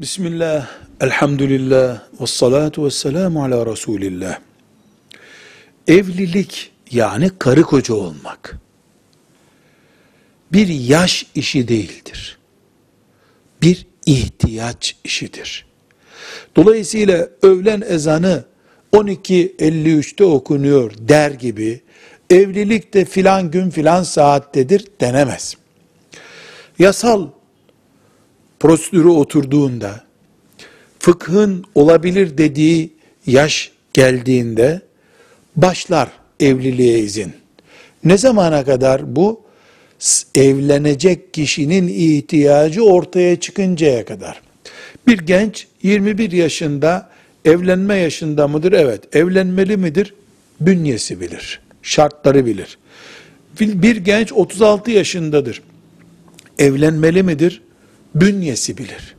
Bismillah, elhamdülillah, ve salatu ve selamu ala Resulillah. Evlilik yani karı koca olmak bir yaş işi değildir. Bir ihtiyaç işidir. Dolayısıyla öğlen ezanı 12.53'te okunuyor der gibi evlilik de filan gün filan saattedir denemez. Yasal prosedürü oturduğunda, fıkhın olabilir dediği yaş geldiğinde başlar evliliğe izin. Ne zamana kadar bu? Evlenecek kişinin ihtiyacı ortaya çıkıncaya kadar. Bir genç 21 yaşında evlenme yaşında mıdır? Evet. Evlenmeli midir? Bünyesi bilir. Şartları bilir. Bir genç 36 yaşındadır. Evlenmeli midir? Bünyesi bilir.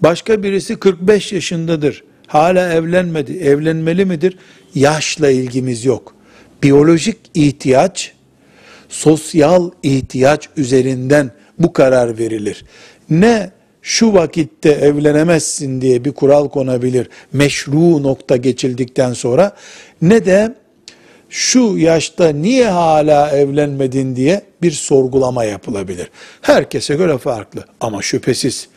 Başka birisi 45 yaşındadır. Hala evlenmedi. Evlenmeli midir? Yaşla ilgimiz yok. Biyolojik ihtiyaç, sosyal ihtiyaç üzerinden bu karar verilir. Ne şu vakitte evlenemezsin diye bir kural konabilir. Meşru nokta geçildikten sonra ne de şu yaşta niye hala evlenmedin diye bir sorgulama yapılabilir. Herkese göre farklı ama şüphesiz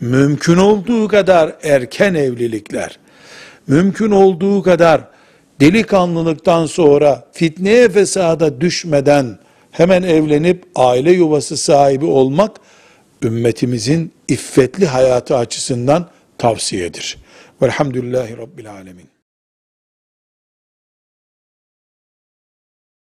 mümkün olduğu kadar erken evlilikler, mümkün olduğu kadar delikanlılıktan sonra fitneye fesada düşmeden hemen evlenip aile yuvası sahibi olmak ümmetimizin iffetli hayatı açısından tavsiyedir. Velhamdülillahi Rabbil Alemin.